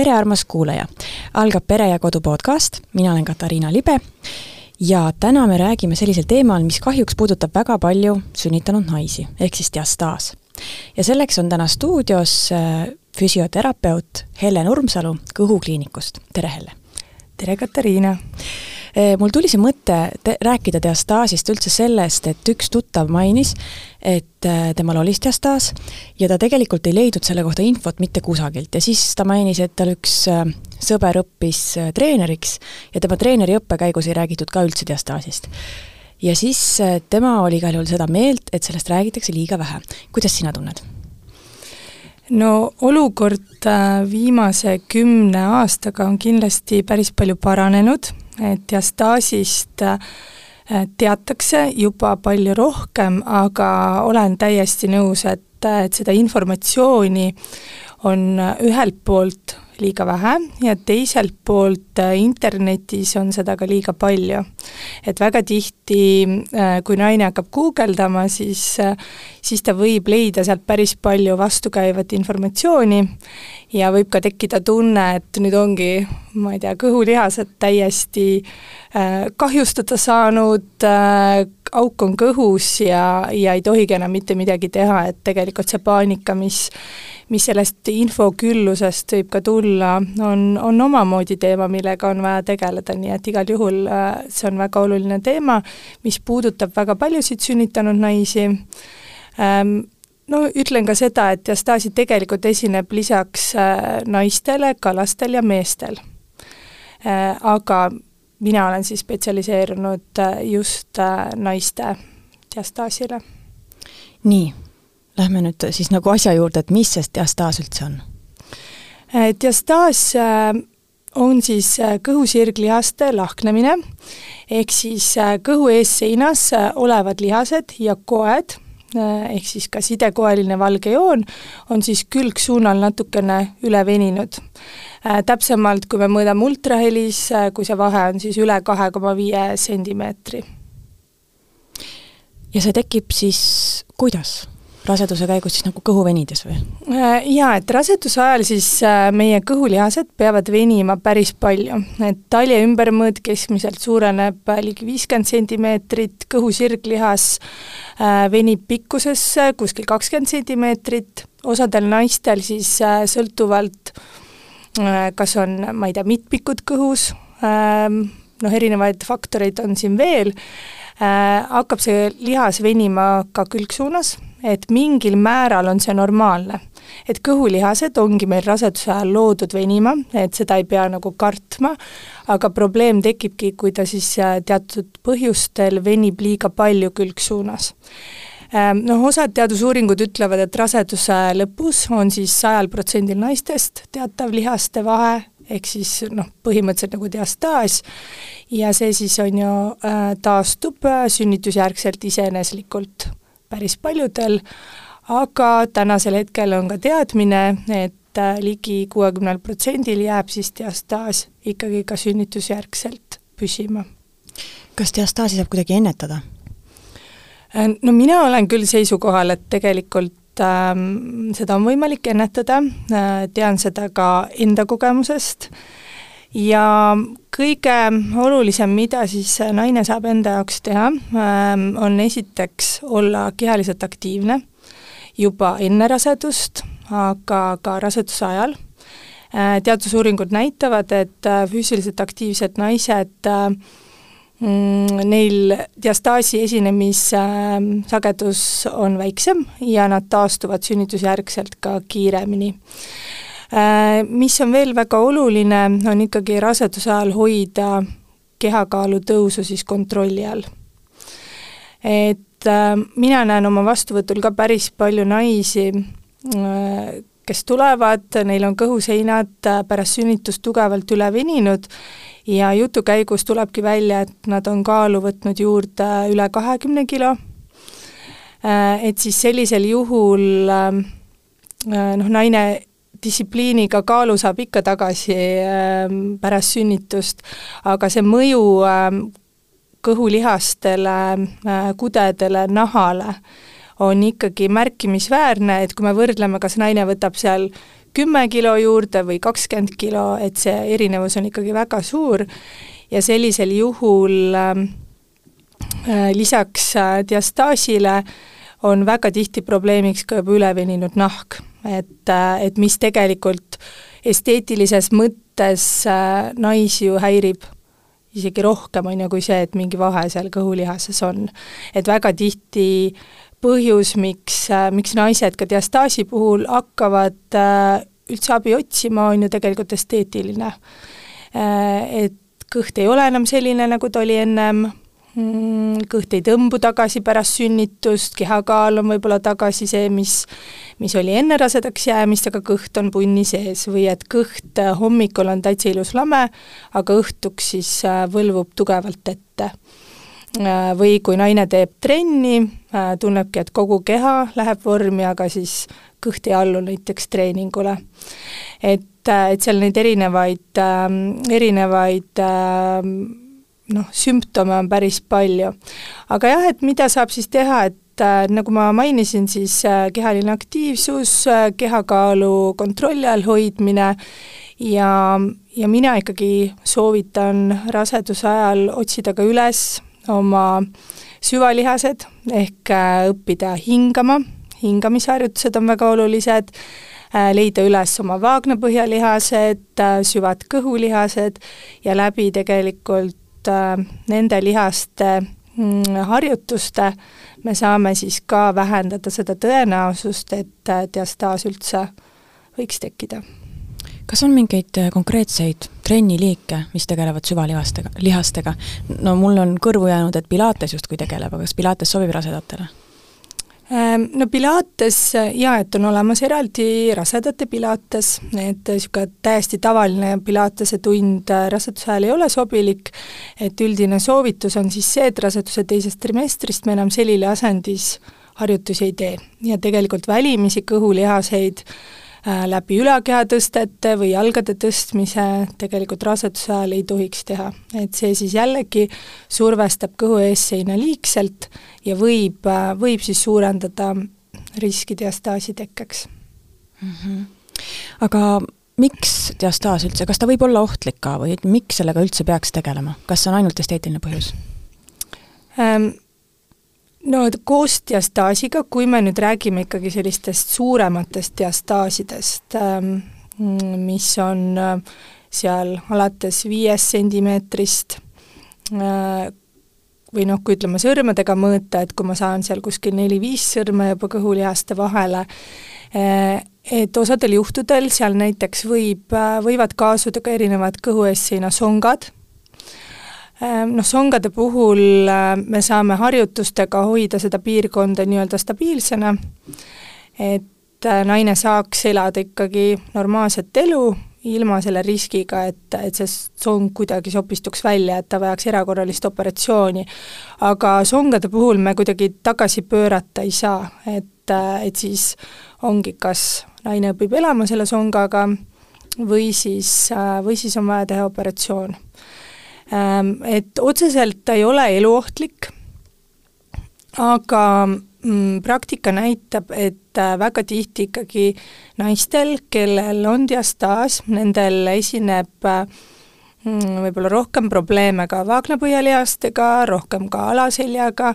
tere, armas kuulaja! algab Pere ja Kodu podcast, mina olen Katariina Libe ja täna me räägime sellisel teemal, mis kahjuks puudutab väga palju sünnitanud naisi, ehk siis diastaas. ja selleks on täna stuudios äh, füsioterapeut Helle Nurmsalu Kõhukliinikust, tere Helle! tere, Katariina! Eh, mul tuli see mõte te rääkida diastaasist üldse sellest, et üks tuttav mainis, et eh, temal oli diastaas ja ta tegelikult ei leidnud selle kohta infot mitte kusagilt ja siis ta mainis, et tal üks eh, sõber õppis treeneriks ja tema treeneriõppe käigus ei räägitud ka üldse diastaasist. ja siis tema oli igal juhul seda meelt, et sellest räägitakse liiga vähe. kuidas sina tunned? no olukord viimase kümne aastaga on kindlasti päris palju paranenud et diastaasist äh, teatakse juba palju rohkem, aga olen täiesti nõus, et, et seda informatsiooni on ühelt poolt liiga vähe ja teiselt poolt äh, internetis on seda ka liiga palju. et väga tihti, äh, kui naine hakkab guugeldama, siis, äh, siis ta võib leida sealt päris palju vastukäivat informatsiooni ja võib ka tekkida tunne, et nüüd ongi, ma ei tea, kõhulihased täiesti kahjustada saanud, auk on kõhus ja, ja ei tohigi enam mitte midagi teha, et tegelikult see paanika, mis mis sellest infoküllusest võib ka tulla, on, on omamoodi teema, millega on vaja tegeleda, nii et igal juhul äh, see on väga oluline teema, mis puudutab väga paljusid sünnitanud naisi ähm,, no ütlen ka seda, et diastaasi tegelikult esineb lisaks äh, naistele ka lastel ja meestel äh,. Aga mina olen siis spetsialiseerunud äh, just äh, naiste diastaasile. nii lähme nüüd siis nagu asja juurde, et mis see diastaas üldse on? Äh, diastaas äh, on siis äh, kõhusirglihaste lahknemine, ehk siis kõhu eesseinas olevad lihased ja koed, ehk siis ka sidekoeline valge joon, on siis külgsuunal natukene üle veninud. Täpsemalt, kui me mõõdame ultrahelis, kui see vahe on siis üle kahe koma viie sentimeetri. ja see tekib siis kuidas? Raseduse käigus siis nagu kõhu venides või? Äh, jaa, et raseduse ajal siis äh, meie kõhulihased peavad venima päris palju, et talje ümbermõõt keskmiselt suureneb äh, ligi viiskümmend sentimeetrit, kõhu sirglihas venib pikkusesse kuskil kakskümmend sentimeetrit, osadel naistel siis sõltuvalt kas on, ma ei tea, mittpikud kõhus, ähm, noh, erinevaid faktoreid on siin veel, hakkab see lihas venima ka külgsuunas et mingil määral on see normaalne. et kõhulihased ongi meil raseduse ajal loodud venima, et seda ei pea nagu kartma, aga probleem tekibki, kui ta siis äh, teatud põhjustel venib liiga palju külgsuunas ähm, noh, osad teadusuuringud ütlevad, et raseduse lõpus on siis sajal protsendil naistest teatav lihaste vahe, ehk siis noh, põhimõtteliselt nagu diastaas, ja see siis on ju äh,, taastub äh, sünnitusjärgselt iseeneslikult päris paljudel, aga tänasel hetkel on ka teadmine, et äh, ligi kuuekümnel protsendil jääb siis diastaas ikkagi ka sünnitusjärgselt püsima. kas diastaasi saab kuidagi ennetada? Äh, no mina olen küll seisukohal, et tegelikult ähm, seda on võimalik ennetada äh,, tean seda ka enda kogemusest äh,, ja kõige olulisem, mida siis naine saab enda jaoks teha, ähm, on esiteks olla kehaliselt aktiivne juba enne rasedust, aga ka raseduse ajal. Äh, teadusuuringud näitavad, et äh, füüsiliselt aktiivsed naised äh, mm, neil diastaasi esinemissagedus on väiksem ja nad taastuvad sünnitusjärgselt ka kiiremini mis on veel väga oluline, on ikkagi raseduse ajal hoida kehakaalu tõusu siis kontrolli all. et äh, mina näen oma vastuvõtul ka päris palju naisi, äh, kes tulevad, neil on kõhuseinad pärast sünnitust tugevalt üle veninud ja jutu käigus tulebki välja, et nad on kaalu võtnud juurde üle kahekümne kilo, et siis sellisel juhul noh, naine distsipliiniga kaalu saab ikka tagasi äh, pärast sünnitust, aga see mõju äh, kõhulihastele äh,, kudedele, nahale on ikkagi märkimisväärne, et kui me võrdleme, kas naine võtab seal kümme kilo juurde või kakskümmend kilo, et see erinevus on ikkagi väga suur. Ja sellisel juhul ähm, äh, lisaks äh, diastaasile on väga tihti probleemiks ka juba üleveninud nahk, et, äh, et mis tegelikult esteetilises mõttes äh, naisi ju häirib isegi rohkem, on ju, kui see, et mingi vahe seal kõhulihases on. et väga tihti põhjus, miks, äh, miks naised ka diastaasi puhul hakkavad üldse abi otsima, on ju tegelikult esteetiline. Et kõht ei ole enam selline, nagu ta oli ennem, kõht ei tõmbu tagasi pärast sünnitust, kehakaal on võib-olla tagasi see, mis mis oli enne rasedaks jäämist, aga kõht on punni sees või et kõht hommikul on täitsa ilus lame, aga õhtuks siis võlvub tugevalt ette Äh, või kui naine teeb trenni, äh, tunnebki, et kogu keha läheb vormi, aga siis kõht ei allu näiteks treeningule. et, äh, et seal neid erinevaid, ähm, erinevaid ähm, noh, sümptome on päris palju. aga jah, et mida saab siis teha, et nagu ma mainisin, siis kehaline aktiivsus, kehakaalu kontrolli all hoidmine ja, ja mina ikkagi soovitan raseduse ajal otsida ka üles oma süvalihased ehk äh, õppida hingama, hingamisharjutused on väga olulised, äh, leida üles oma vaagnapõhjalihased, äh, süvad kõhulihased ja läbi tegelikult nende lihaste mm, harjutuste me saame siis ka vähendada seda tõenäosust, et diastaas üldse võiks tekkida kas on mingeid äh, konkreetseid trenniliike, mis tegelevad süvalihastega, lihastega? no mul on kõrvu jäänud, et Pilates justkui tegeleb, aga kas Pilates sobib rasedatele? Ähm, no Pilates jaa, et on olemas eraldi rasedate Pilates, et niisugune täiesti tavaline Pilatese tund äh, raseduse ajal ei ole sobilik, et üldine soovitus on siis see, et raseduse teisest trimestrist me enam selili asendis harjutusi ei tee. Ja tegelikult välimisi kõhulihaseid äh, Äh, läbi ülakeha tõstete või jalgade tõstmise tegelikult raseduse ajal ei tohiks teha. et see siis jällegi survestab kõhu eesseina liigselt ja võib, äh, võib siis suurendada riski diastaasi tekkeks mm. -hmm. aga miks diastaas üldse, kas ta võib olla ohtlik ka või miks sellega üldse peaks tegelema, kas see on ainult esteetiline põhjus ähm,? No koos diastaasiga, kui me nüüd räägime ikkagi sellistest suurematest diastaasidest, ähm, mis on äh, seal alates viiest sentimeetrist äh, või noh, kui ütleme sõrmedega mõõta, et kui ma saan seal kuskil neli-viis sõrme juba kõhulihaste vahele, äh, et osadel juhtudel seal näiteks võib, võivad kaasuda ka erinevad kõhu eesseina songad Ehm, noh, songade puhul äh, me saame harjutustega hoida seda piirkonda nii-öelda stabiilsena, et äh, naine saaks elada ikkagi normaalset elu, ilma selle riskiga, et, et see song kuidagi sopistuks välja, et ta vajaks erakorralist operatsiooni. aga songade puhul me kuidagi tagasi pöörata ei saa, et, äh, et siis ongi, kas naine õpib elama selle songaga või siis, või siis on vaja teha operatsioon et otseselt ta ei ole eluohtlik, aga mm, praktika näitab, et äh, väga tihti ikkagi naistel, kellel on diastaas, nendel esineb äh, mm, võib-olla rohkem probleeme ka vaagnapõhjalihastega, rohkem ka alaseljaga,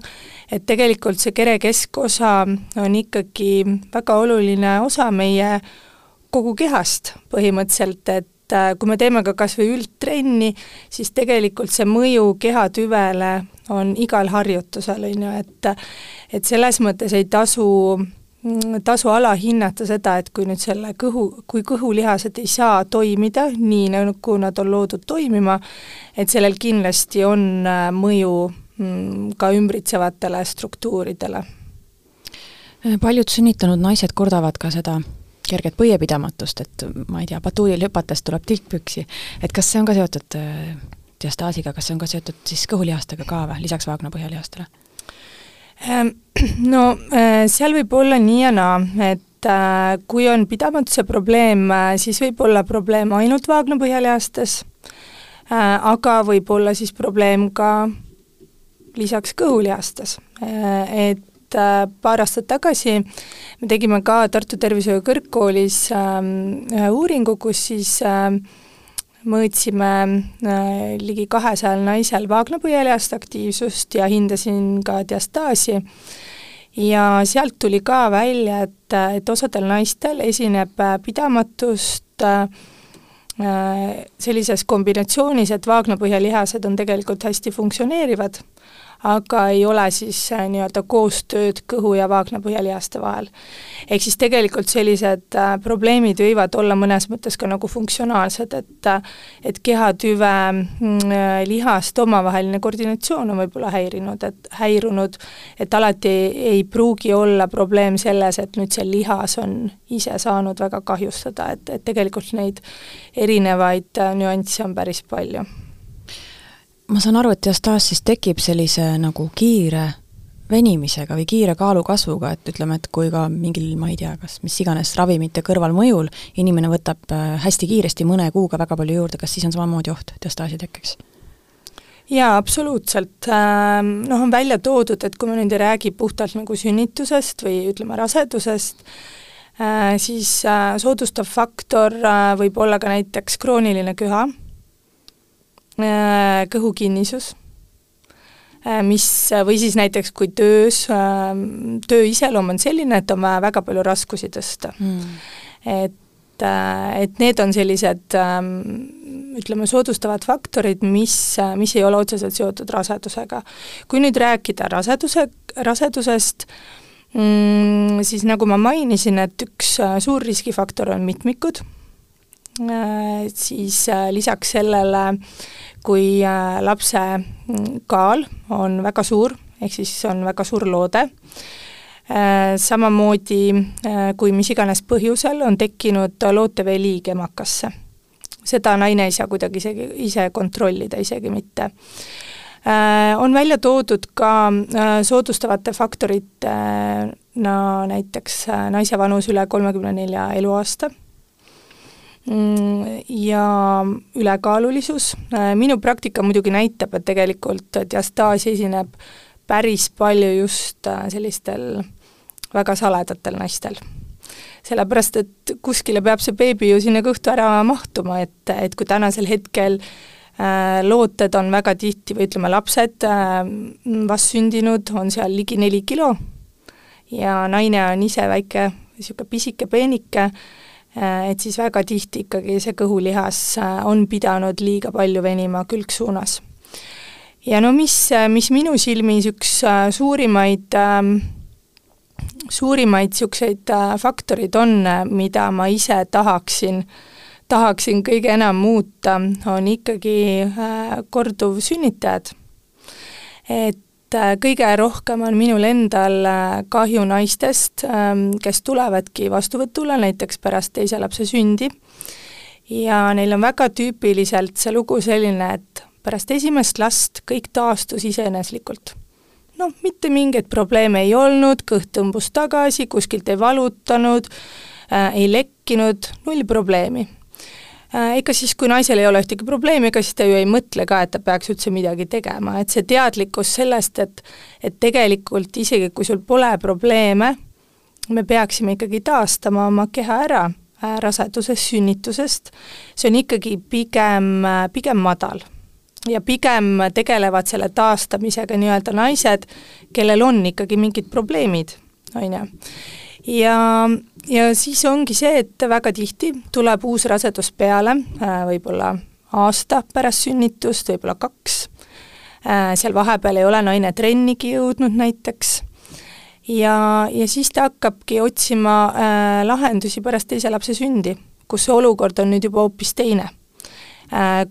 et tegelikult see kere keskosa on ikkagi väga oluline osa meie kogu kehast põhimõtteliselt, et et äh, kui me teeme ka kas või üldtrenni, siis tegelikult see mõju kehatüvele on igal harjutusel, on ju, et et selles mõttes ei tasu tasu alahinnata seda, et kui nüüd selle kõhu, kui kõhulihased ei saa toimida nii, nagu nad on loodud toimima, et sellel kindlasti on äh, mõju mm, ka ümbritsevatele struktuuridele. paljud sünnitanud naised kordavad ka seda kerget põiepidamatust, et ma ei tea, batuudil hüpates tuleb tilk püksi, et kas see on ka seotud äh, diastaasiga, kas see on ka seotud siis kõhulihastega ka või, lisaks vaagnapõhjalihastele? Ähm, no äh, seal võib olla nii ja naa, et äh, kui on pidamatuse probleem, siis võib olla probleem ainult vaagnapõhjalihastes, aga võib olla siis probleem ka lisaks kõhulihastes, et et paar aastat tagasi me tegime ka Tartu Tervishoiu Kõrgkoolis ähm, ühe uuringu, kus siis äh, mõõtsime äh, ligi kahesajal naisel vaagnapõhjalihast aktiivsust ja hindasin ka diastaasi. Ja sealt tuli ka välja, et, et osadel naistel esineb äh, pidamatust äh, sellises kombinatsioonis, et vaagnapõhjalihased on tegelikult hästi funktsioneerivad aga ei ole siis äh, nii-öelda koostööd kõhu ja vaagnapõhjalihaste vahel. ehk siis tegelikult sellised äh, probleemid võivad olla mõnes mõttes ka nagu funktsionaalsed, et äh, et kehatüve mm, lihaste omavaheline koordinatsioon on võib-olla häirinud, et häirunud, et alati ei pruugi olla probleem selles, et nüüd see lihas on ise saanud väga kahjustada, et, et tegelikult neid erinevaid nüansse on päris palju ma saan aru, et diastaas siis tekib sellise nagu kiire venimisega või kiire kaalukasvuga, et ütleme, et kui ka mingil, ma ei tea, kas mis iganes ravimite kõrvalmõjul inimene võtab äh, hästi kiiresti mõne kuuga väga palju juurde, kas siis on samamoodi oht diastaasi tekkeks? jaa, absoluutselt. Ähm, noh, on välja toodud, et kui me nüüd ei räägi puhtalt nagu sünnitusest või ütleme, rasedusest, äh, siis äh, soodustav faktor võib olla ka näiteks krooniline köha kõhukinnisus, äh, mis, või siis näiteks kui töös, ähm, töö iseloom on selline, et on vaja väga palju raskusi tõsta. Mm.. et, äh, et need on sellised ähm, ütleme, soodustavad faktorid, mis, mis ei ole otseselt seotud rasedusega. kui nüüd rääkida raseduse, rasedusest, mm, siis nagu ma mainisin, et üks suur riskifaktor on mitmikud, siis lisaks sellele kui äh, lapse mm, kaal on väga suur, ehk siis on väga suur loode, äh, samamoodi äh, kui mis iganes põhjusel on tekkinud looteveeliig emakasse. seda naine ei saa kuidagi isegi ise kontrollida, isegi mitte. On välja toodud ka soodustavate faktoritena näiteks naise vanus üle kolmekümne nelja eluaasta ja ülekaalulisus, äh, minu praktika muidugi näitab, et tegelikult diastaas esineb päris palju just äh, sellistel väga saladatel naistel. sellepärast, et kuskile peab see beebi ju sinna kõhtu ära mahtuma, et, et kui tänasel hetkel äh, looted on väga tihti või ütleme, lapsed vastsündinud on seal ligi neli kilo ja naine on ise väike, niisugune pisike peenike et siis väga tihti ikkagi see kõhulihas äh, on pidanud liiga palju venima külgsuunas. ja no mis, äh, mis minu silmis üks suurimaid, ähm, suurimaid niisuguseid faktorid on, mida ma ise tahaksin, tahaksin kõige enam muuta, on ikkagi korduvsünnitajad. et äh, kõige rohkem on minul endal äh, kahju naistest, ähm, kes tulevadki vastuvõtule näiteks pärast teise lapse sündi ja neil on väga tüüpiliselt see lugu selline, et pärast esimest last kõik taastus iseeneslikult. noh, mitte mingeid probleeme ei olnud, kõht tõmbus tagasi, kuskilt ei valutanud äh,, ei lekkinud, null probleemi Äh, ega siis, kui naisel ei ole ühtegi probleemi, ega siis ta ju ei mõtle ka, et ta peaks üldse midagi tegema, et see teadlikkus sellest, et et tegelikult isegi, kui sul pole probleeme, me peaksime ikkagi taastama oma keha ära äh, rasedusest, sünnitusest, see on ikkagi pigem, äh, pigem madal. ja pigem tegelevad selle taastamisega nii-öelda naised, kellel on ikkagi mingid probleemid, on ju. ja ja siis ongi see, et väga tihti tuleb uus rasedus peale, äh, võib-olla aasta pärast sünnitust, võib-olla kaks, äh, seal vahepeal ei ole naine trennigi jõudnud näiteks, ja, ja siis ta hakkabki otsima äh, lahendusi pärast teise lapse sündi, kus see olukord on nüüd juba hoopis teine.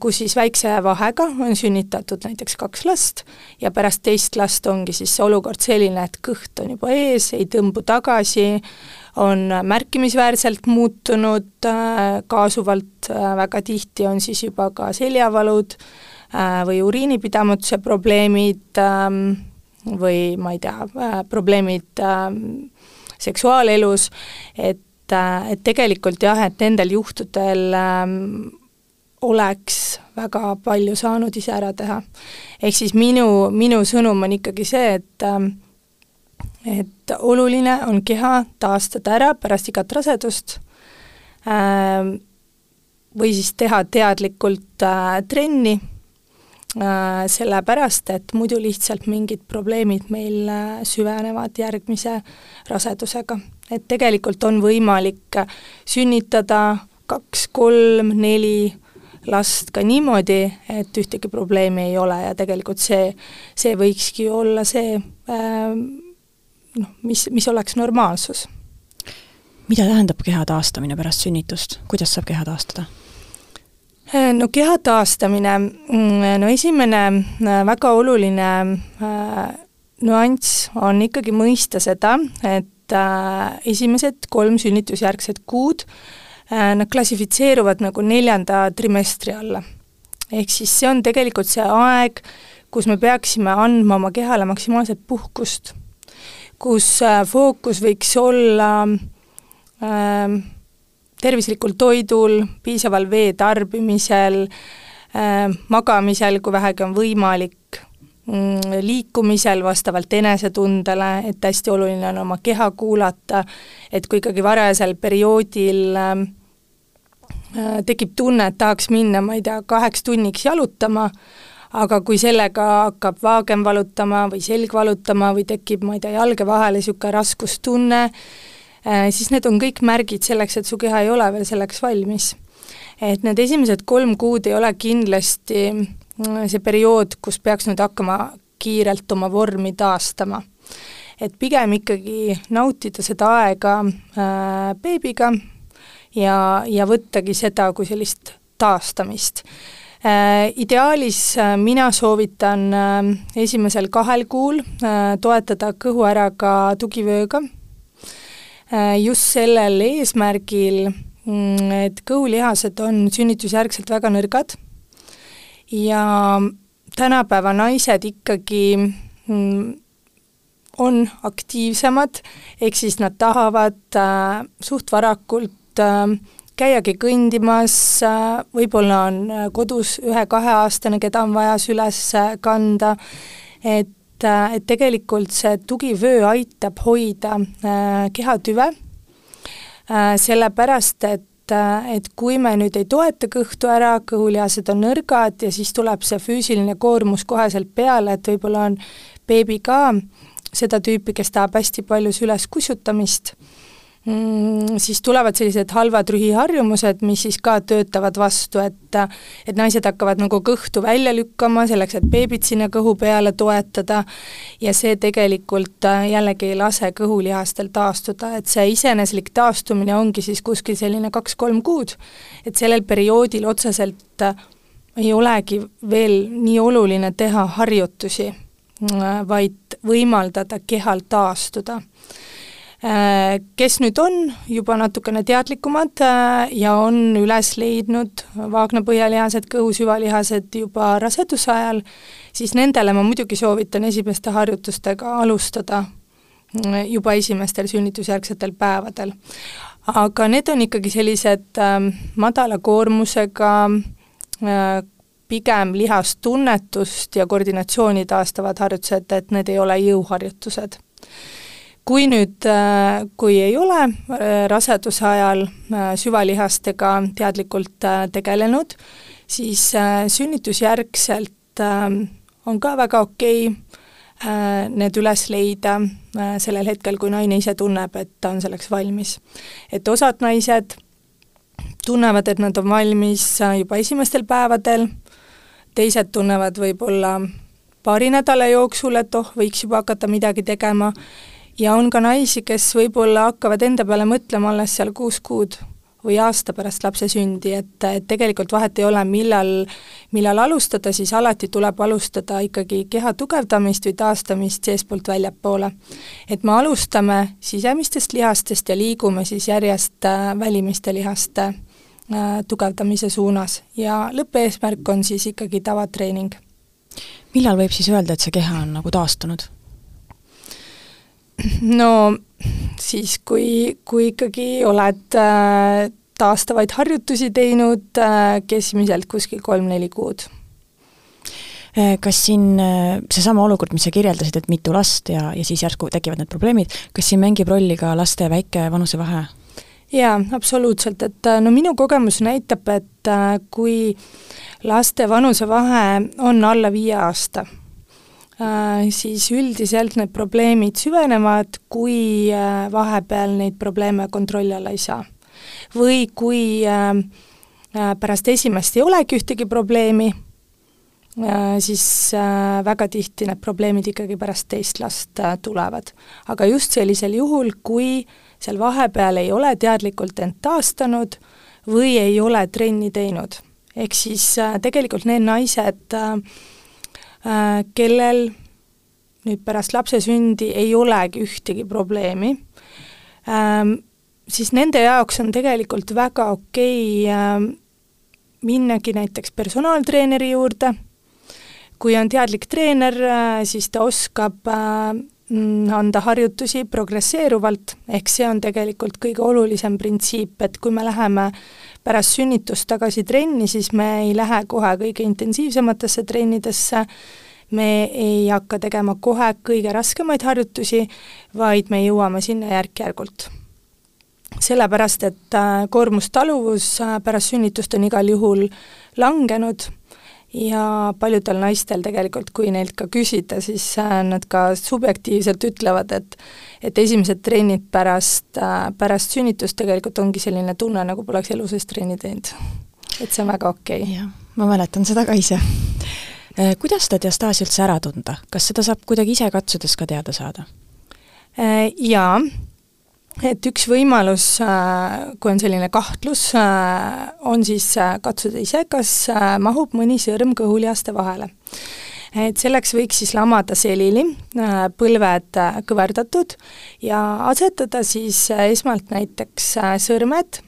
Kus siis väikse vahega on sünnitatud näiteks kaks last ja pärast teist last ongi siis see olukord selline, et kõht on juba ees, ei tõmbu tagasi, on märkimisväärselt muutunud, äh, kaasuvalt äh, väga tihti on siis juba ka seljavalud äh, või uriinipidamatuse probleemid ähm, või ma ei tea, probleemid ähm, seksuaalelus, et, et tegelikult jah, et nendel juhtudel ähm, oleks väga palju saanud ise ära teha. ehk siis minu, minu sõnum on ikkagi see, et et oluline on keha taastada ära pärast igat rasedust äh, või siis teha teadlikult äh, trenni äh,, sellepärast et muidu lihtsalt mingid probleemid meil äh, süvenevad järgmise rasedusega. et tegelikult on võimalik sünnitada kaks, kolm, neli last ka niimoodi, et ühtegi probleemi ei ole ja tegelikult see, see võikski olla see äh, noh, mis, mis oleks normaalsus. mida tähendab keha taastamine pärast sünnitust, kuidas saab keha taastada? Äh, no keha taastamine, mm, no esimene äh, väga oluline äh, nüanss on ikkagi mõista seda, et esimesed kolm sünnitusjärgset kuud nad klassifitseeruvad nagu neljanda trimestri alla. ehk siis see on tegelikult see aeg, kus me peaksime andma oma kehale maksimaalset puhkust, kus fookus võiks olla äh, tervislikul toidul, piisaval vee tarbimisel äh,, magamisel, kui vähegi on võimalik liikumisel vastavalt enesetundele, et hästi oluline on oma keha kuulata, et kui ikkagi varajasel perioodil äh, tekib tunne, et tahaks minna, ma ei tea, kaheks tunniks jalutama, aga kui sellega hakkab vaagem valutama või selg valutama või tekib, ma ei tea, jalge vahele niisugune raskustunne, Äh, siis need on kõik märgid selleks, et su keha ei ole veel selleks valmis. et need esimesed kolm kuud ei ole kindlasti see periood, kus peaks nüüd hakkama kiirelt oma vormi taastama. et pigem ikkagi nautida seda aega äh, beebiga ja, ja võttagi seda kui sellist taastamist äh,. Ideaalis äh, mina soovitan äh, esimesel kahel kuul äh, toetada kõhu ära ka tugivööga Äh, just sellel eesmärgil, mm, et kõhulihased on sünnitusjärgselt väga nõrgad ja tänapäeva naised ikkagi mm, on aktiivsemad, ehk siis nad tahavad äh, suht varakult äh, käiagi kõndimas äh,, võib-olla on äh, kodus ühe-kaheaastane, keda on vaja süles kanda, et et, äh, tegelikult see tugivöö aitab hoida äh, kehatüve äh,, sellepärast et et kui me nüüd ei toeta kõhtu ära, kõhulihased on nõrgad ja siis tuleb see füüsiline koormus koheselt peale, et võib-olla on beebi ka seda tüüpi, kes tahab hästi palju süles kussutamist mm, siis tulevad sellised halvad rühiharjumused, mis siis ka töötavad vastu, et et naised hakkavad nagu kõhtu välja lükkama, selleks et beebit sinna kõhu peale toetada, ja see tegelikult äh, jällegi ei lase kõhulihastel taastuda, et see iseeneslik taastumine ongi siis kuskil selline kaks-kolm kuud, et sellel perioodil otseselt äh, ei olegi veel nii oluline teha harjutusi, äh, vaid võimaldada kehal taastuda kes nüüd on juba natukene teadlikumad äh, ja on üles leidnud vaagna põhjalihased, kõhu süvalihased juba raseduse ajal, siis nendele ma muidugi soovitan esimeste harjutustega alustada äh, juba esimestel sünnitusjärgsetel päevadel. aga need on ikkagi sellised äh, madala koormusega äh, pigem lihastunnetust ja koordinatsiooni taastavad harjutused, et need ei ole jõuharjutused kui nüüd, äh, kui ei ole äh, raseduse ajal äh, süvalihastega teadlikult tegelenud, siis sünnitusjärgselt on ka väga okei need üles leida sellel hetkel, kui naine ise tunneb, et ta on selleks valmis. et osad naised tunnevad, et nad on valmis juba esimestel päevadel, teised tunnevad võib-olla paari nädala jooksul, et oh, võiks juba hakata midagi tegema, ja on ka naisi, kes võib-olla hakkavad enda peale mõtlema alles seal kuus kuud või aasta pärast lapse sündi, et, et tegelikult vahet ei ole, millal, millal alustada, siis alati tuleb alustada ikkagi keha tugevdamist või taastamist seestpoolt väljapoole. et me alustame sisemistest lihastest ja liigume siis järjest äh, välimiste lihaste äh, tugevdamise suunas ja lõppeesmärk on siis ikkagi tavatreening. millal võib siis öelda, et see keha on nagu taastunud? No siis, kui, kui ikkagi oled äh, taastavaid harjutusi teinud äh, keskmiselt kuskil kolm-neli kuud. Äh, kas siin seesama olukord, mis sa kirjeldasid, et mitu last ja, ja siis järsku tekivad need probleemid, kas siin mängib rolli ka laste väike vanusevahe? jaa, absoluutselt, et no minu kogemus näitab, et kui laste vanusevahe on alla viie aasta, siis üldiselt need probleemid süvenevad, kui vahepeal neid probleeme kontrolli alla ei saa. või kui pärast esimest ei olegi ühtegi probleemi, siis väga tihti need probleemid ikkagi pärast teist last tulevad. aga just sellisel juhul, kui seal vahepeal ei ole teadlikult end taastanud või ei ole trenni teinud. ehk siis tegelikult need naised, kellel nüüd pärast lapse sündi ei olegi ühtegi probleemi, siis nende jaoks on tegelikult väga okei okay minnagi näiteks personaaltreeneri juurde, kui on teadlik treener, siis ta oskab äh, anda harjutusi progresseeruvalt, ehk see on tegelikult kõige olulisem printsiip, et kui me läheme pärast sünnitust tagasi trenni, siis me ei lähe kohe kõige intensiivsematesse trennidesse, me ei hakka tegema kohe kõige raskemaid harjutusi, vaid me jõuame sinna järk-järgult. Sellepärast, et äh, koormustaluvus äh, pärast sünnitust on igal juhul langenud ja paljudel naistel tegelikult, kui neilt ka küsida, siis äh, nad ka subjektiivselt ütlevad, et et esimesed trennid pärast, pärast sünnitust tegelikult ongi selline tunne, nagu poleks elu sees trenni teinud. et see on väga okei okay.. jah, ma mäletan seda ka ise. Kuidas seda diastaasi üldse ära tunda, kas seda saab kuidagi ise katsudes ka teada saada? Jaa, et üks võimalus, äh, kui on selline kahtlus, äh, on siis äh, katsuda ise, kas mahub mõni sõrm kõhulihaste vahele. et selleks võiks siis lamada selili, põlved kõverdatud ja asetada siis esmalt näiteks sõrmed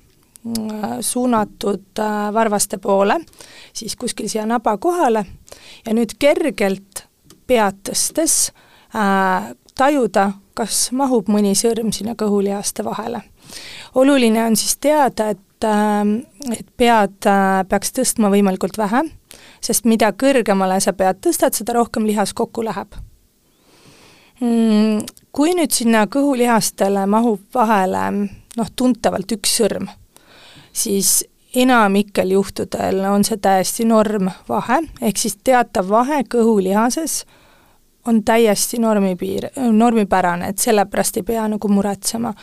suunatud varvaste poole, siis kuskil siia naba kohale ja nüüd kergelt pead tõstes tajuda, kas mahub mõni sõrm sinna kõhulihaste vahele. oluline on siis teada, et, ähm, et pead äh, peaks tõstma võimalikult vähe, sest mida kõrgemale sa pead tõstad, seda rohkem lihas kokku läheb. Mm, kui nüüd sinna kõhulihastele mahub vahele noh, tuntavalt üks sõrm, siis enamikel juhtudel on see täiesti normvahe, ehk siis teatav vahe kõhulihases on täiesti normipiir, normipärane, et sellepärast ei pea nagu muretsema.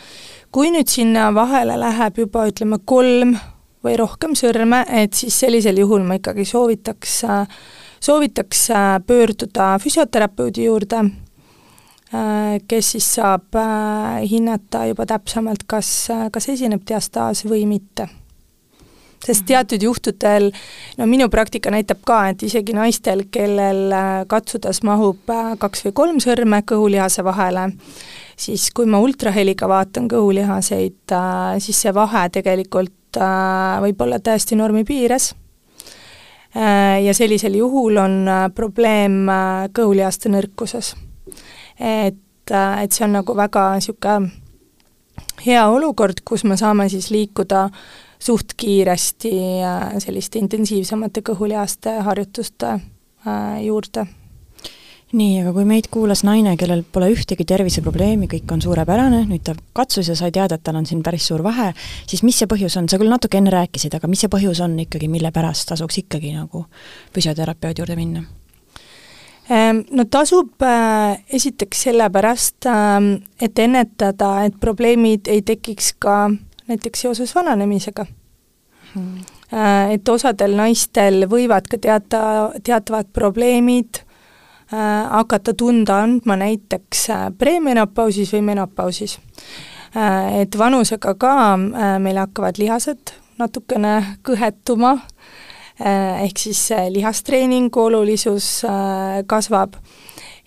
kui nüüd sinna vahele läheb juba ütleme kolm või rohkem sõrme, et siis sellisel juhul ma ikkagi soovitaks, soovitaks pöörduda füsioterapeudi juurde, kes siis saab hinnata juba täpsemalt, kas, kas esineb diastaas või mitte sest mhm. teatud juhtudel, no minu praktika näitab ka, et isegi naistel, kellel äh, katsudes mahub äh, kaks või kolm sõrme kõhulihase vahele, siis kui ma ultraheliga vaatan kõhulihaseid, äh, siis see vahe tegelikult võib olla täiesti normi piires ja sellisel juhul on probleem kõhulihaste nõrkuses. et, et see on nagu väga niisugune hea olukord, kus me saame siis liikuda suht kiiresti selliste intensiivsemate kõhulihaste harjutuste äh, juurde nii, aga kui meid kuulas naine, kellel pole ühtegi terviseprobleemi, kõik on suurepärane, nüüd ta katsus ja sai teada, et tal on siin päris suur vahe, siis mis see põhjus on, sa küll natuke enne rääkisid, aga mis see põhjus on ikkagi, mille pärast tasuks ikkagi nagu füsioterapeudi juurde minna? Ähm, no tasub äh, esiteks sellepärast, ähm, et ennetada, et probleemid ei tekiks ka näiteks seoses vananemisega. Hmm.. Et osadel naistel võivad ka teata, teatavad probleemid äh, hakata tunda andma näiteks äh, premenopausis või menopausis. Äh,. Et vanusega ka äh, meil hakkavad lihased natukene kõhetuma äh,, ehk siis äh, lihastreeningu olulisus äh, kasvab.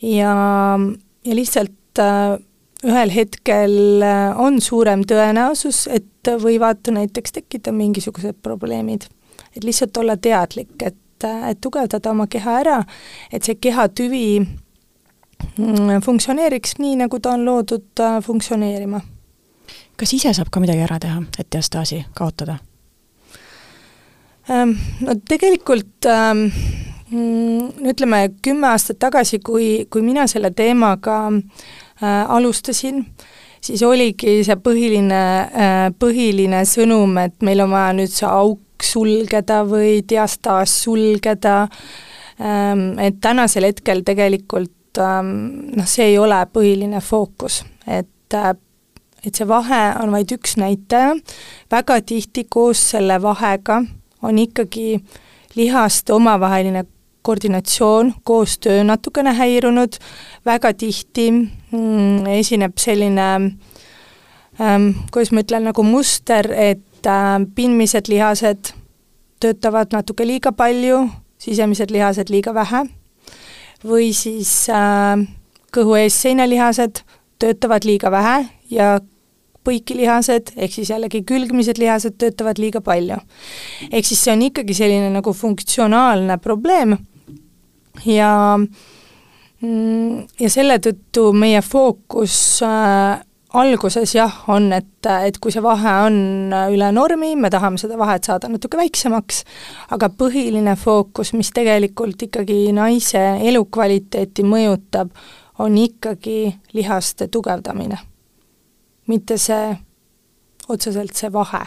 Ja, ja lihtsalt äh, ühel hetkel äh, on suurem tõenäosus, et võivad näiteks tekkida mingisugused probleemid. et lihtsalt olla teadlik, et, äh, et tugevdada oma keha ära, et see kehatüvi mm, funktsioneeriks nii, nagu ta on loodud äh, funktsioneerima. kas ise saab ka midagi ära teha, et diastaasi kaotada? Ähm, no tegelikult ähm, mm, ütleme, kümme aastat tagasi, kui, kui mina selle teemaga äh, alustasin, siis oligi see põhiline äh,, põhiline sõnum, et meil on vaja nüüd see auk sulgeda või diastaas sulgeda. Ähm,, et tänasel hetkel tegelikult ähm, noh, see ei ole põhiline fookus, et äh, et see vahe on vaid üks näitaja, väga tihti koos selle vahega on ikkagi lihaste omavaheline koordinatsioon, koostöö natukene häirunud, väga tihti mm, esineb selline ähm, kuidas ma ütlen, nagu muster, et äh, pindmised lihased töötavad natuke liiga palju, sisemised lihased liiga vähe, või siis äh, kõhu ees seinalihased töötavad liiga vähe ja põikilihased, ehk siis jällegi külgmised lihased töötavad liiga palju. ehk siis see on ikkagi selline nagu funktsionaalne probleem ja mm, ja selle tõttu meie fookus äh, alguses jah, on, et, et kui see vahe on üle normi, me tahame seda vahet saada natuke väiksemaks, aga põhiline fookus, mis tegelikult ikkagi naise elukvaliteeti mõjutab, on ikkagi lihaste tugevdamine mitte see, otseselt see vahe.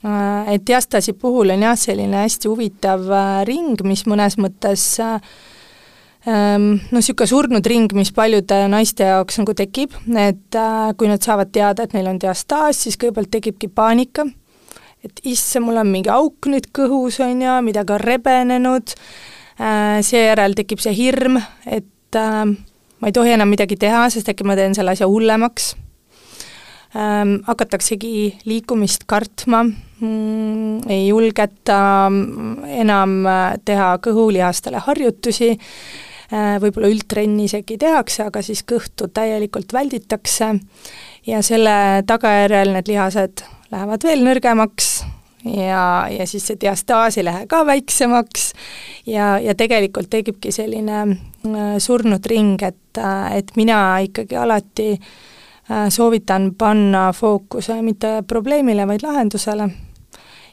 Äh, et diastasi puhul on jah, selline hästi huvitav äh, ring, mis mõnes mõttes äh, ähm, noh, niisugune surnud ring, mis paljude naiste jaoks nagu tekib, et kui nad saavad teada, et neil on diastaas, siis kõigepealt tekibki paanika, et issand, mul on mingi auk nüüd kõhus, on ju, midagi on rebenenud, seejärel tekib see hirm, et ma ei tohi enam midagi teha, sest äkki ma teen selle asja hullemaks ähm, hakataksegi liikumist kartma. Mm,, ei julgeta enam äh, teha kõhulihastele harjutusi. Äh,, võib-olla üldtrenni isegi tehakse, aga siis kõhtu täielikult välditakse. Ja selle tagajärjel need lihased lähevad veel nõrgemaks ja, ja siis see diastaas ei lähe ka väiksemaks. Ja, ja tegelikult tekibki selline äh, surnud ring, et, äh, et mina ikkagi alati Äh, soovitan panna fookuse mitte probleemile, vaid lahendusele.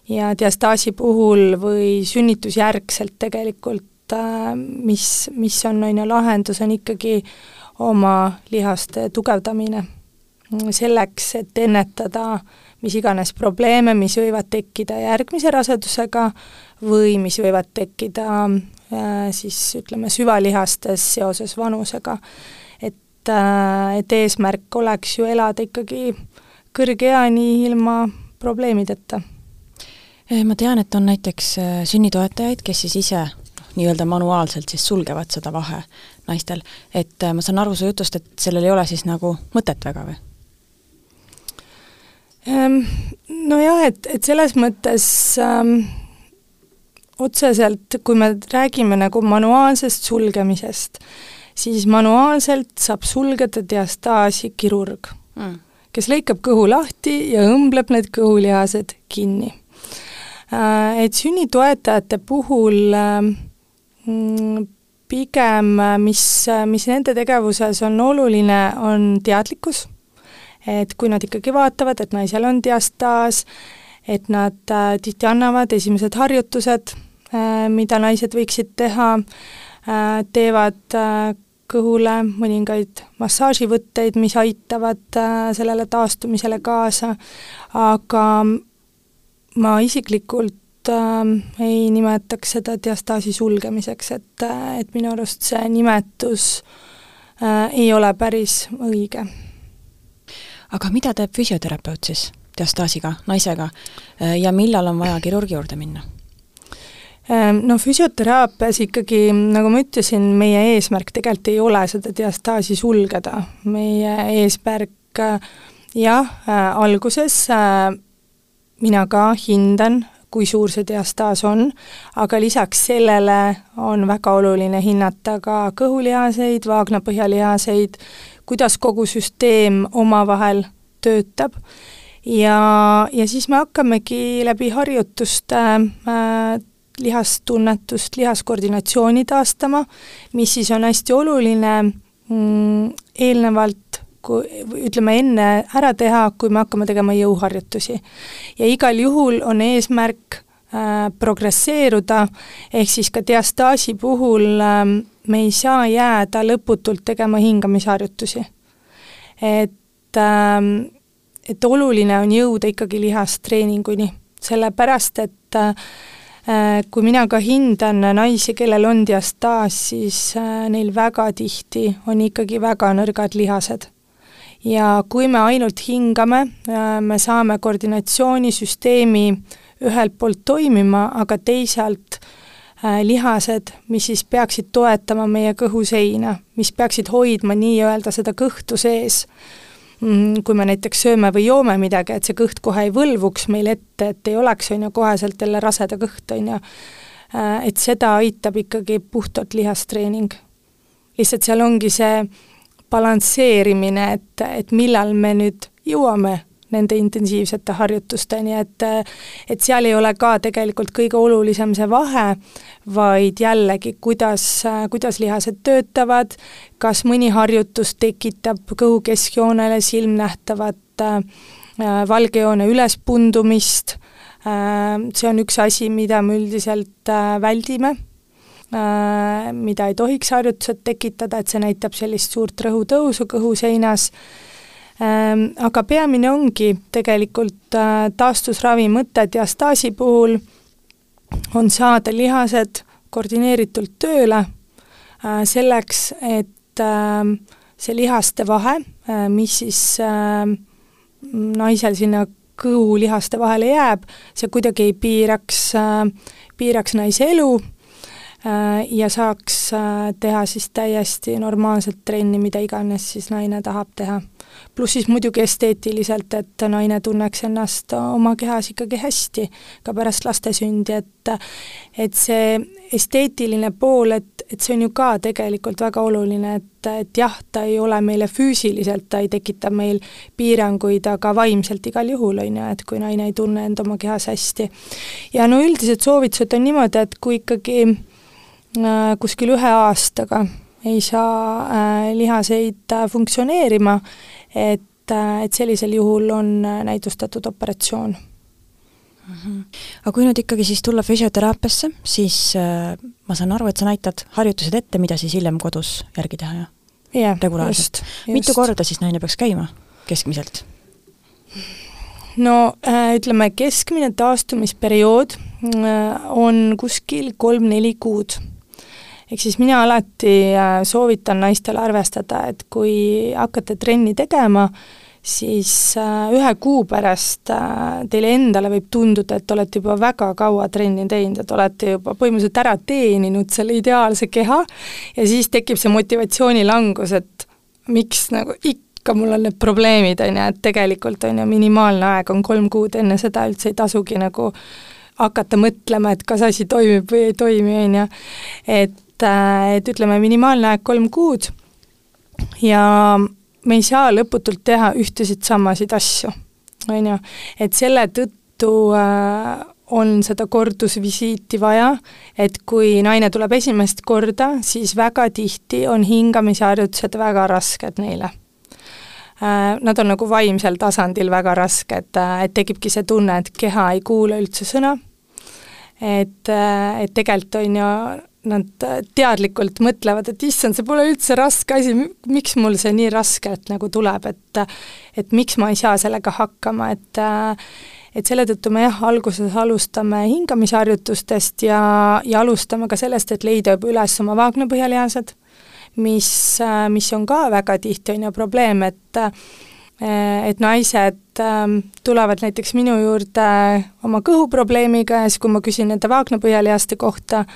ja diastaasi puhul või sünnitusjärgselt tegelikult äh, mis, mis on, on ju, lahendus, on ikkagi oma lihaste tugevdamine. selleks, et ennetada mis iganes probleeme, mis võivad tekkida järgmise rasedusega või mis võivad tekkida äh, siis ütleme, süvalihastes seoses vanusega et, äh, et eesmärk oleks ju elada ikkagi kõrge eani ilma probleemideta. Eh, ma tean, et on näiteks äh, sünnitoetajaid, kes siis ise noh, nii-öelda manuaalselt siis sulgevad seda vahe naistel, et äh, ma saan aru su jutust, et sellel ei ole siis nagu mõtet väga või? Ehm, nojah, et, et selles mõttes ähm, otseselt, kui me räägime nagu manuaalsest sulgemisest, siis manuaalselt saab sulgeda diastaasi kirurg mm., kes lõikab kõhu lahti ja õmbleb need kõhulihased kinni. Äh, et sünnitoetajate puhul äh, mm, pigem, äh, mis, mis nende tegevuses on oluline, on teadlikkus, et kui nad ikkagi vaatavad, et naisel on diastaas, et nad tihti annavad esimesed harjutused, mida naised võiksid teha, teevad kõhule mõningaid massaaživõtteid, mis aitavad äh, sellele taastumisele kaasa, aga ma isiklikult äh, ei nimetaks seda diastaasi sulgemiseks, et, äh, et minu arust see nimetus äh, ei ole päris õige. aga mida teeb füsioterapeut siis diastaasiga, naisega, äh, ja millal on vaja kirurgi juurde minna? Ehm, no füsioteraapias ikkagi, nagu ma ütlesin, meie eesmärk tegelikult ei ole seda diastaasi sulgeda, meie eesmärk jah, äh, alguses äh, mina ka hindan, kui suur see diastaas on, aga lisaks sellele on väga oluline hinnata ka kõhulihaseid, vaagnapõhjalihaseid, kuidas kogu süsteem omavahel töötab. Ja, ja siis me hakkamegi läbi harjutuste äh, lihastunnetust, lihaskoordinatsiooni taastama, mis siis on hästi oluline mm, eelnevalt, kui ütleme, enne ära teha, kui me hakkame tegema jõuharjutusi. ja igal juhul on eesmärk äh, progresseeruda, ehk siis ka diastaasi puhul äh, me ei saa jääda lõputult tegema hingamisharjutusi. et äh,, et oluline on jõuda ikkagi lihastreeninguni, sellepärast et äh, kui mina ka hindan naisi, kellel on diastaas, siis äh, neil väga tihti on ikkagi väga nõrgad lihased. Ja kui me ainult hingame, äh, me saame koordinatsioonisüsteemi ühelt poolt toimima, aga teisalt äh, lihased, mis siis peaksid toetama meie kõhuseina, mis peaksid hoidma nii-öelda seda kõhtu sees, kui me näiteks sööme või joome midagi, et see kõht kohe ei võlvuks meil ette, et ei oleks, on ju, koheselt jälle raseda kõht, on ju, äh, et seda aitab ikkagi puhtalt lihastreening. lihtsalt seal ongi see balansseerimine, et, et millal me nüüd jõuame nende intensiivsete harjutusteni, et et seal ei ole ka tegelikult kõige olulisem see vahe, vaid jällegi, kuidas, kuidas lihased töötavad, kas mõni harjutus tekitab kõhu keskjoonele silmnähtavat äh, valgejoone ülespundumist äh,, see on üks asi, mida me üldiselt äh, väldime Äh, mida ei tohiks harjutused tekitada, et see näitab sellist suurt rõhutõusu kõhuseinas, aga peamine ongi tegelikult äh, taastusravi mõte diastaasi puhul, on saada lihased koordineeritult tööle äh, selleks, et ähm, see lihaste vahe, mis siis ähm, naisel sinna kõhulihaste vahele jääb, see kuidagi ei piiraks, piiraks naise elu. Äh, ja saaks äh, teha siis täiesti normaalset trenni, mida iganes siis naine tahab teha. pluss siis muidugi esteetiliselt, et naine tunneks ennast oma kehas ikkagi hästi ka pärast laste sündi, et et see esteetiline pool, et, et see on ju ka tegelikult väga oluline, et, et jah, ta ei ole meile füüsiliselt, ta ei tekita meil piiranguid, aga vaimselt igal juhul, on ju, et kui naine ei tunne end oma kehas hästi. ja no üldised soovitused on niimoodi, et kui ikkagi Äh, kuskil ühe aastaga ei saa äh, lihaseid äh, funktsioneerima, et, et sellisel juhul on näidustatud operatsioon mm. -hmm. aga kui nüüd ikkagi siis tulla füsioteraapiasse, siis äh, ma saan aru, et sa näitad harjutused ette, mida siis hiljem kodus järgi teha, jah? jah, regulaarselt. mitu korda siis naine peaks käima keskmiselt? no äh, ütleme, keskmine taastumisperiood äh, on kuskil kolm-neli kuud ehk siis mina alati äh, soovitan naistele arvestada, et kui hakkate trenni tegema, siis äh, ühe kuu pärast äh, teile endale võib tunduda, et olete juba väga kaua trenni teinud, et olete juba põhimõtteliselt ära teeninud selle ideaalse keha ja siis tekib see motivatsioonilangus, et miks nagu ikka mul on need probleemid, on ju, et tegelikult on ju minimaalne aeg on kolm kuud, enne seda üldse ei tasugi nagu hakata mõtlema, et kas asi toimib või ei toimi, on ju. et et, äh, et ütleme, minimaalne aeg kolm kuud ja me ei saa lõputult teha ühtesid samasid asju, on ju, et selle tõttu äh, on seda kordusvisiiti vaja, et kui naine tuleb esimest korda, siis väga tihti on hingamisharjutused väga rasked neile. Äh, Nad on nagu vaimsel tasandil väga rasked, äh, et tekibki see tunne, et keha ei kuule üldse sõna, et, et tegelikult on ju nad teadlikult mõtlevad, et issand, see pole üldse raske asi, miks mul see nii raskelt nagu tuleb, et et miks ma ei saa sellega hakkama, et et selle tõttu me jah, alguses alustame hingamisharjutustest ja, ja alustame ka sellest, et leida juba üles oma vaagnapõhjalihased, mis, mis on ka väga tihti, on ju, probleem, et et naised tulevad näiteks minu juurde oma kõhuprobleemiga ja siis, kui ma küsin nende vaagnapõhjalihaste kohta,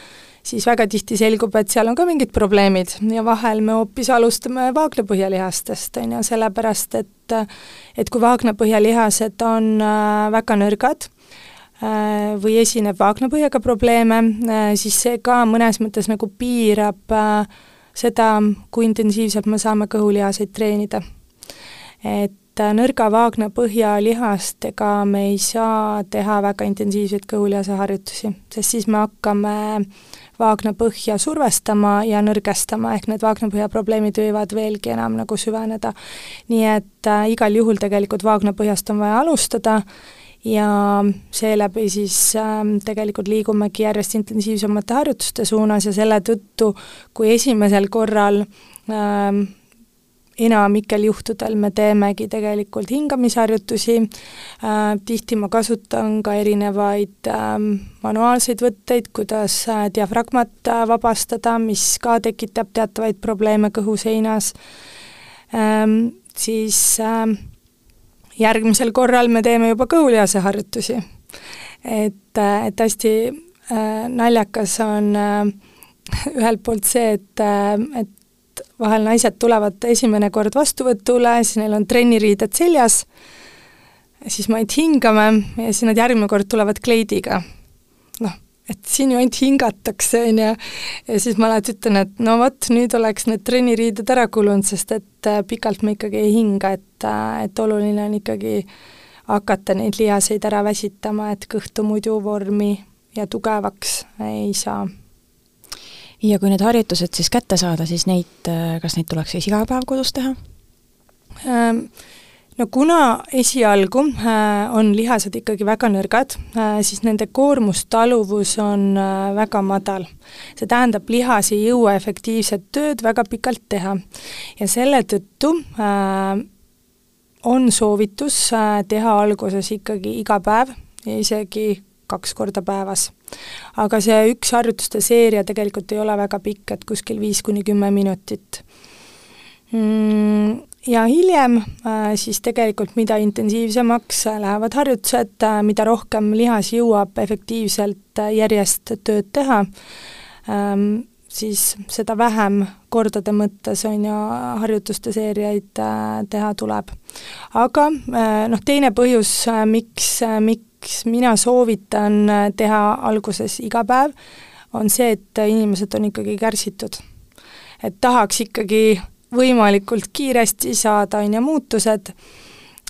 siis väga tihti selgub, et seal on ka mingid probleemid ja vahel me hoopis alustame vaagnapõhjalihastest, on ju, sellepärast et et kui vaagnapõhjalihased on äh, väga nõrgad, äh, või esineb vaagnapõhjaga probleeme, äh, siis see ka mõnes mõttes nagu piirab seda, kui intensiivselt me saame kõhulihaseid treenida. et nõrga vaagnapõhja lihastega me ei saa teha väga intensiivseid kõhulihase harjutusi, sest siis me hakkame vaagnapõhja survestama ja nõrgestama, ehk need vaagnapõhja probleemid võivad veelgi enam nagu süveneda. nii et äh, igal juhul tegelikult vaagnapõhjast on vaja alustada ja seeläbi siis äh, tegelikult liigumegi järjest intensiivsemate harjutuste suunas ja selle tõttu, kui esimesel korral äh, enamikel juhtudel me teemegi tegelikult hingamisharjutusi äh,, tihti ma kasutan ka erinevaid äh, manuaalseid võtteid, kuidas äh, diafragmat äh, vabastada, mis ka tekitab teatavaid probleeme kõhuseinas ähm,, siis äh, järgmisel korral me teeme juba kõhulihase harjutusi. et, et hästi naljakas on äh, ühelt poolt see, et, et vahel naised tulevad esimene kord vastuvõtule, siis neil on trenniriided seljas, siis me ainult hingame ja siis nad järgmine kord tulevad kleidiga. noh, et siin ju ainult hingatakse, on ju, ja siis ma alati ütlen, et no vot, nüüd oleks need trenniriided ära kulunud, sest et äh, pikalt me ikkagi ei hinga, et, äh, et oluline on ikkagi hakata neid lihaseid ära väsitama, et kõhtu muidu vormi ja tugevaks ei saa ja kui need harjutused siis kätte saada, siis neid, kas neid tuleks siis iga päev kodus teha? Ähm, no kuna esialgu äh, on lihased ikkagi väga nõrgad, äh, siis nende koormustaluvus on äh, väga madal. see tähendab, lihas ei jõua efektiivset tööd väga pikalt teha. ja selle tõttu on soovitus teha alguses ikkagi iga päev ja isegi kaks korda päevas. Aga see üks harjutuste seeria tegelikult ei ole väga pikk, et kuskil viis kuni kümme minutit mm, ja hiljem äh, siis tegelikult mida intensiivsemaks lähevad harjutused, äh, mida rohkem lihas jõuab efektiivselt äh, järjest tööd teha, ähm, siis seda vähem kordade mõttes on ju harjutuste seeriaid teha tuleb. aga noh, teine põhjus, miks, miks miks mina soovitan äh, teha alguses iga päev, on see, et inimesed on ikkagi kärsitud. et tahaks ikkagi võimalikult kiiresti saada, on ju, muutused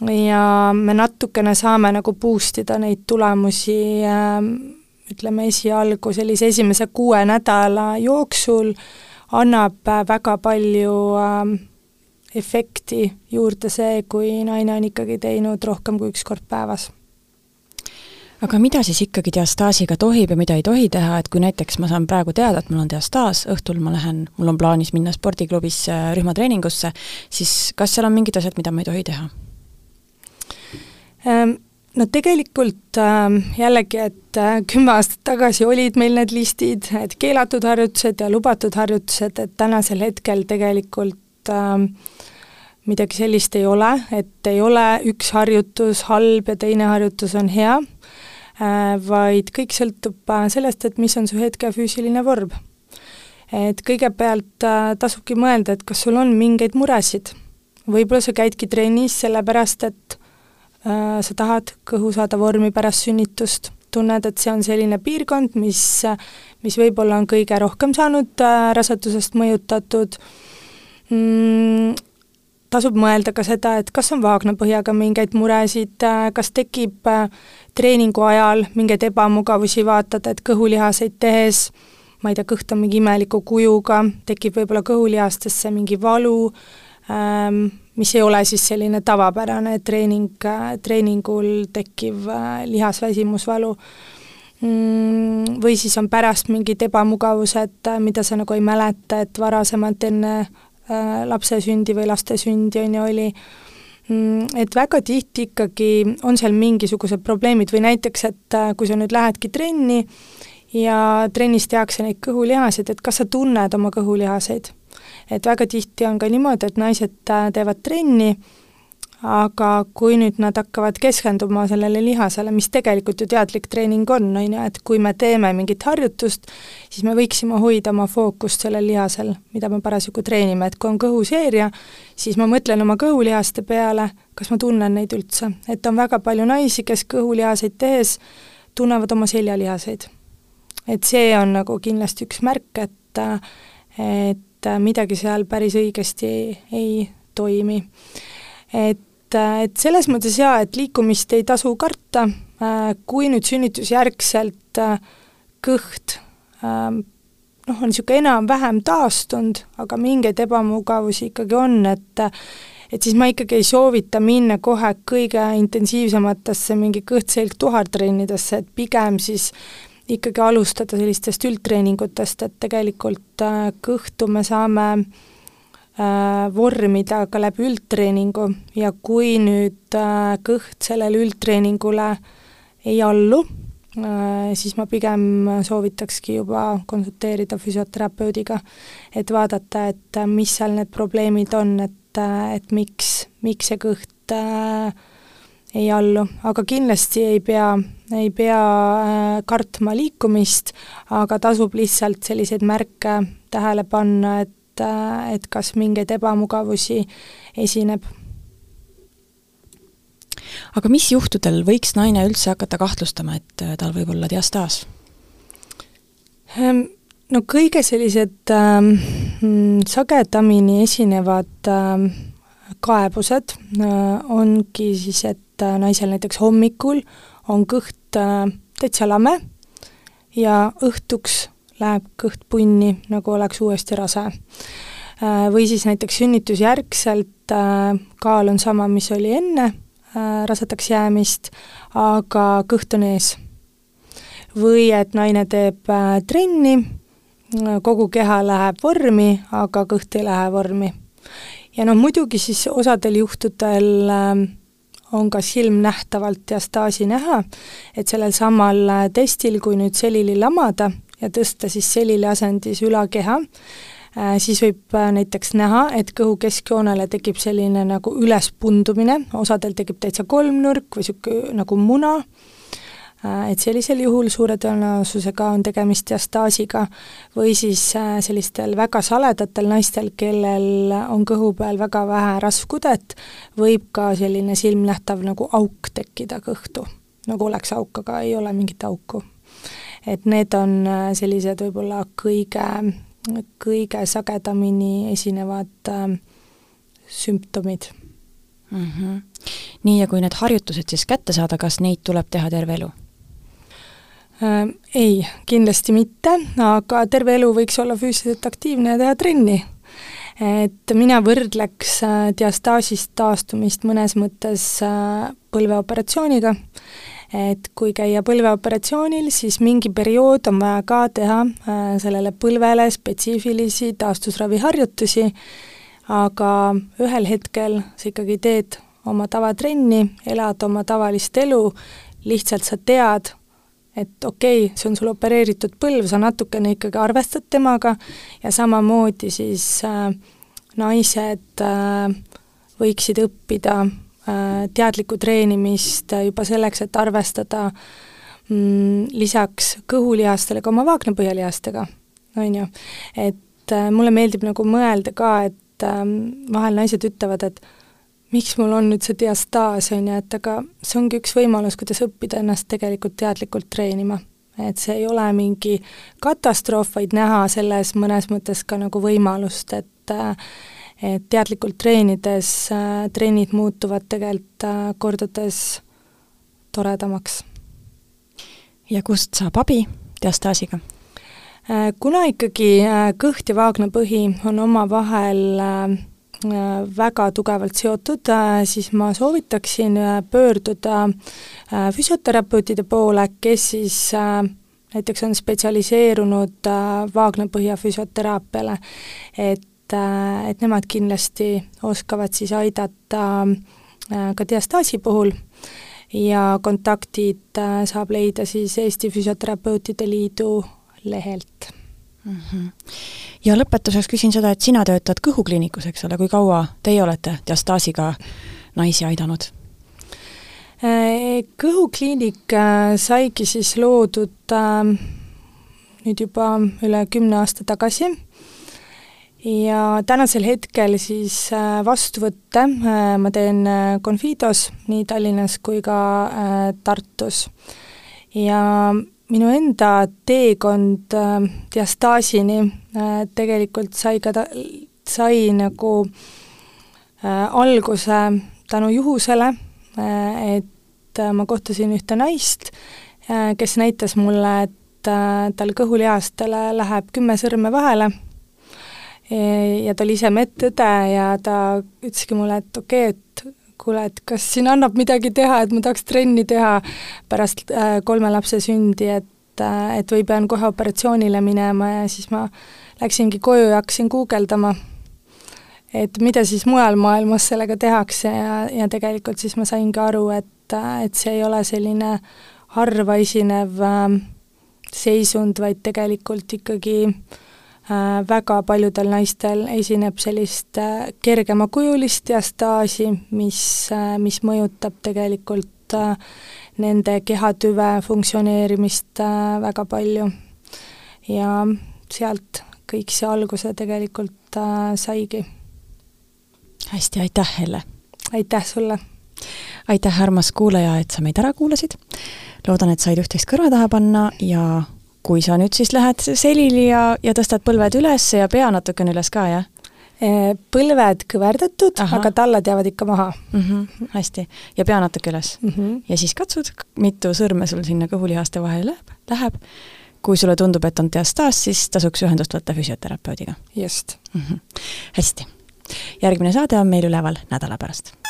ja me natukene saame nagu boost ida neid tulemusi äh, ütleme esialgu sellise esimese kuue nädala jooksul, annab äh, väga palju äh, efekti juurde see, kui naine on ikkagi teinud rohkem kui üks kord päevas aga mida siis ikkagi diastaasiga tohib ja mida ei tohi teha, et kui näiteks ma saan praegu teada, et mul on diastaas, õhtul ma lähen, mul on plaanis minna spordiklubis rühmatreeningusse, siis kas seal on mingid asjad, mida ma ei tohi teha? Ehm, no tegelikult ähm, jällegi, et äh, kümme aastat tagasi olid meil need listid, et keelatud harjutused ja lubatud harjutused, et tänasel hetkel tegelikult ähm, midagi sellist ei ole, et ei ole üks harjutus halb ja teine harjutus on hea vaid kõik sõltub äh, sellest, et mis on su hetke füüsiline vorm. et kõigepealt äh, tasubki mõelda, et kas sul on mingeid muresid. võib-olla sa käidki trennis sellepärast, et äh, sa tahad kõhu saada vormi pärast sünnitust, tunned, et see on selline piirkond, mis, mis võib-olla on kõige rohkem saanud äh, rasedusest mõjutatud mm,, tasub mõelda ka seda, et kas on vaagnapõhjaga mingeid muresid, kas tekib treeningu ajal mingeid ebamugavusi, vaatad, et kõhulihaseid tehes ma ei tea, kõht on mingi imeliku kujuga, tekib võib-olla kõhulihastesse mingi valu ähm,, mis ei ole siis selline tavapärane treening, treeningul tekkiv äh, lihasväsimusvalu mm,. Või siis on pärast mingid ebamugavused, äh, mida sa nagu ei mäleta, et varasemalt enne äh, lapse sündi või laste sündi on ju, oli Mm, et väga tihti ikkagi on seal mingisugused probleemid või näiteks, et äh, kui sa nüüd lähedki trenni ja trennis tehakse neid kõhulihaseid, et kas sa tunned oma kõhulihaseid. et väga tihti on ka niimoodi, et naised äh, teevad trenni aga kui nüüd nad hakkavad keskenduma sellele lihasele, mis tegelikult ju teadlik treening on, on ju, et kui me teeme mingit harjutust, siis me võiksime hoida oma fookust sellel lihasel, mida me parasjagu treenime, et kui on kõhuseeria, siis ma mõtlen oma kõhulihaste peale, kas ma tunnen neid üldse, et on väga palju naisi, kes kõhulihaseid tehes tunnevad oma seljalihaseid. et see on nagu kindlasti üks märk, et et midagi seal päris õigesti ei, toimi. et et, et selles mõttes jaa, et liikumist ei tasu karta, äh, kui nüüd sünnitusjärgselt äh, kõht ähm, noh, on niisugune enam-vähem taastunud, aga mingeid ebamugavusi ikkagi on, et et siis ma ikkagi ei soovita minna kohe kõige intensiivsematesse mingi kõht-selg-tuhartrennidesse, et pigem siis ikkagi alustada sellistest üldtreeningutest, et tegelikult äh, kõhtu me saame äh, vormida ka läbi üldtreeningu. Ja kui nüüd äh, kõht sellele üldtreeningule ei allu, siis ma pigem soovitakski juba konsulteerida füsioterapeudiga, et vaadata, et mis seal need probleemid on, et, et miks, miks see kõht äh, ei allu, aga kindlasti ei pea, ei pea äh, kartma liikumist, aga tasub lihtsalt selliseid märke tähele panna, et, äh, et kas mingeid ebamugavusi esineb. aga mis juhtudel võiks naine üldse hakata kahtlustama, et äh, tal võib olla diastaas? Ehm, no kõige sellised ähm, sagedamini esinevad ähm, kaebused äh, ongi siis, et äh, naisel näiteks hommikul on kõht äh, täitsa lame ja õhtuks läheb kõht punni, nagu oleks uuesti rase. Või siis näiteks sünnitusjärgselt kaal on sama, mis oli enne rasedaks jäämist, aga kõht on ees. või et naine teeb trenni, kogu keha läheb vormi, aga kõht ei lähe vormi ja noh, muidugi siis osadel juhtudel äh, on ka silmnähtavalt diastaasi näha, et sellel samal äh, testil, kui nüüd selili lamada ja tõsta siis selili asendis ülakeha, äh, siis võib näiteks näha, et kõhu keskjoonele tekib selline nagu ülespundumine, osadel tekib täitsa kolmnurk või niisugune nagu muna, Äh, et sellisel juhul suure tõenäosusega on tegemist diastaasiga või siis äh, sellistel väga saledatel naistel, kellel on kõhu peal väga vähe rasvkudet, võib ka selline silmnähtav nagu auk tekkida kõhtu. nagu oleks auk, aga ei ole mingit auku. Et need on äh, sellised võib-olla kõige, kõige sagedamini esinevad äh, sümptomid mm. -hmm. nii, ja kui need harjutused siis kätte saada, kas neid tuleb teha terve elu? Äh, ei, kindlasti mitte, aga terve elu võiks olla füüsiliselt aktiivne ja teha trenni. et mina võrdleks äh, diastaasist taastumist mõnes mõttes äh, põlveoperatsiooniga, et kui käia põlveoperatsioonil, siis mingi periood on vaja ka teha sellele põlvele spetsiifilisi taastusraviharjutusi, aga ühel hetkel sa ikkagi teed oma tavatrenni, elad oma tavalist elu, lihtsalt sa tead, et okei okay,, see on sul opereeritud põlv, sa natukene ikkagi arvestad temaga ja samamoodi siis äh, naised äh, võiksid õppida äh, teadlikku treenimist äh, juba selleks, et arvestada mm, lisaks kõhulihastele ka oma vaagnapohjalihastega, on ju. et äh, mulle meeldib nagu mõelda ka, et äh, vahel naised ütlevad, et miks mul on nüüd see diastaas, on ju, et aga see ongi üks võimalus, kuidas õppida ennast tegelikult teadlikult treenima. et see ei ole mingi katastroof, vaid näha selles mõnes mõttes ka nagu võimalust, et et teadlikult treenides trennid muutuvad tegelikult kordades toredamaks. ja kust saab abi diastaasiga? kuna ikkagi kõht ja vaagnapõhi on omavahel äh, Äh, väga tugevalt seotud, äh, siis ma soovitaksin äh, pöörduda füsioterapeutide poole, kes siis näiteks on spetsialiseerunud vaagnapõhja füsioteraapiale, et, et nemad kindlasti oskavad siis aidata ka diastaasi puhul ja kontaktid saab leida siis Eesti Füsioterapeutide Liidu lehelt mm. -hmm. ja lõpetuseks küsin seda, et sina töötad kõhukliinikus, eks ole, kui kaua teie olete diastaasiga naisi aidanud? Äh, kõhukliinik äh, saigi siis loodud äh, nüüd juba üle kümne aasta tagasi ja tänasel hetkel siis vastuvõtte ma teen Confidos nii Tallinnas kui ka Tartus. ja minu enda teekond äh, diastaasini äh, tegelikult sai ka ta-, sai nagu äh, alguse tänu juhusele äh,, et äh, ma kohtasin ühte naist äh,, kes näitas mulle, et äh, tal kõhulihastele läheb kümme sõrme vahele ja ta oli ise medõde ja ta ütleski mulle, et okei okay,, et kuule, et kas siin annab midagi teha, et ma tahaks trenni teha pärast äh, kolme lapse sündi, et äh, et või pean kohe operatsioonile minema ja siis ma läksingi koju ja hakkasin guugeldama, et mida siis mujal maailmas sellega tehakse ja, ja tegelikult siis ma saingi aru, et, et see ei ole selline harva esinev äh, seisund, vaid tegelikult ikkagi äh, Äh, väga paljudel naistel esineb sellist äh, kergemakujulist diastaasi, mis, äh, mis mõjutab tegelikult nende kehatüve funktsioneerimist väga palju. ja sealt kõik see alguse tegelikult saigi. hästi, aitäh, Helle! aitäh sulle! aitäh, armas kuulaja, et sa meid ära kuulasid. loodan, et said üht-teist kõrva taha panna ja kui sa nüüd siis lähed selili ja, ja tõstad põlved üles ja pea natukene üles ka, jah? Põlved kõverdatud, aga tallad jäävad ikka maha mm. -hmm, hästi, ja pea natuke üles mm. -hmm. ja siis katsud, mitu sõrme sul sinna kõhulihaste vahele läheb, läheb. kui sulle tundub, et on diastaas, siis tasuks ühendust võtta füsioterapeudiga. just mm. -hmm. hästi. järgmine saade on meil üleval nädala pärast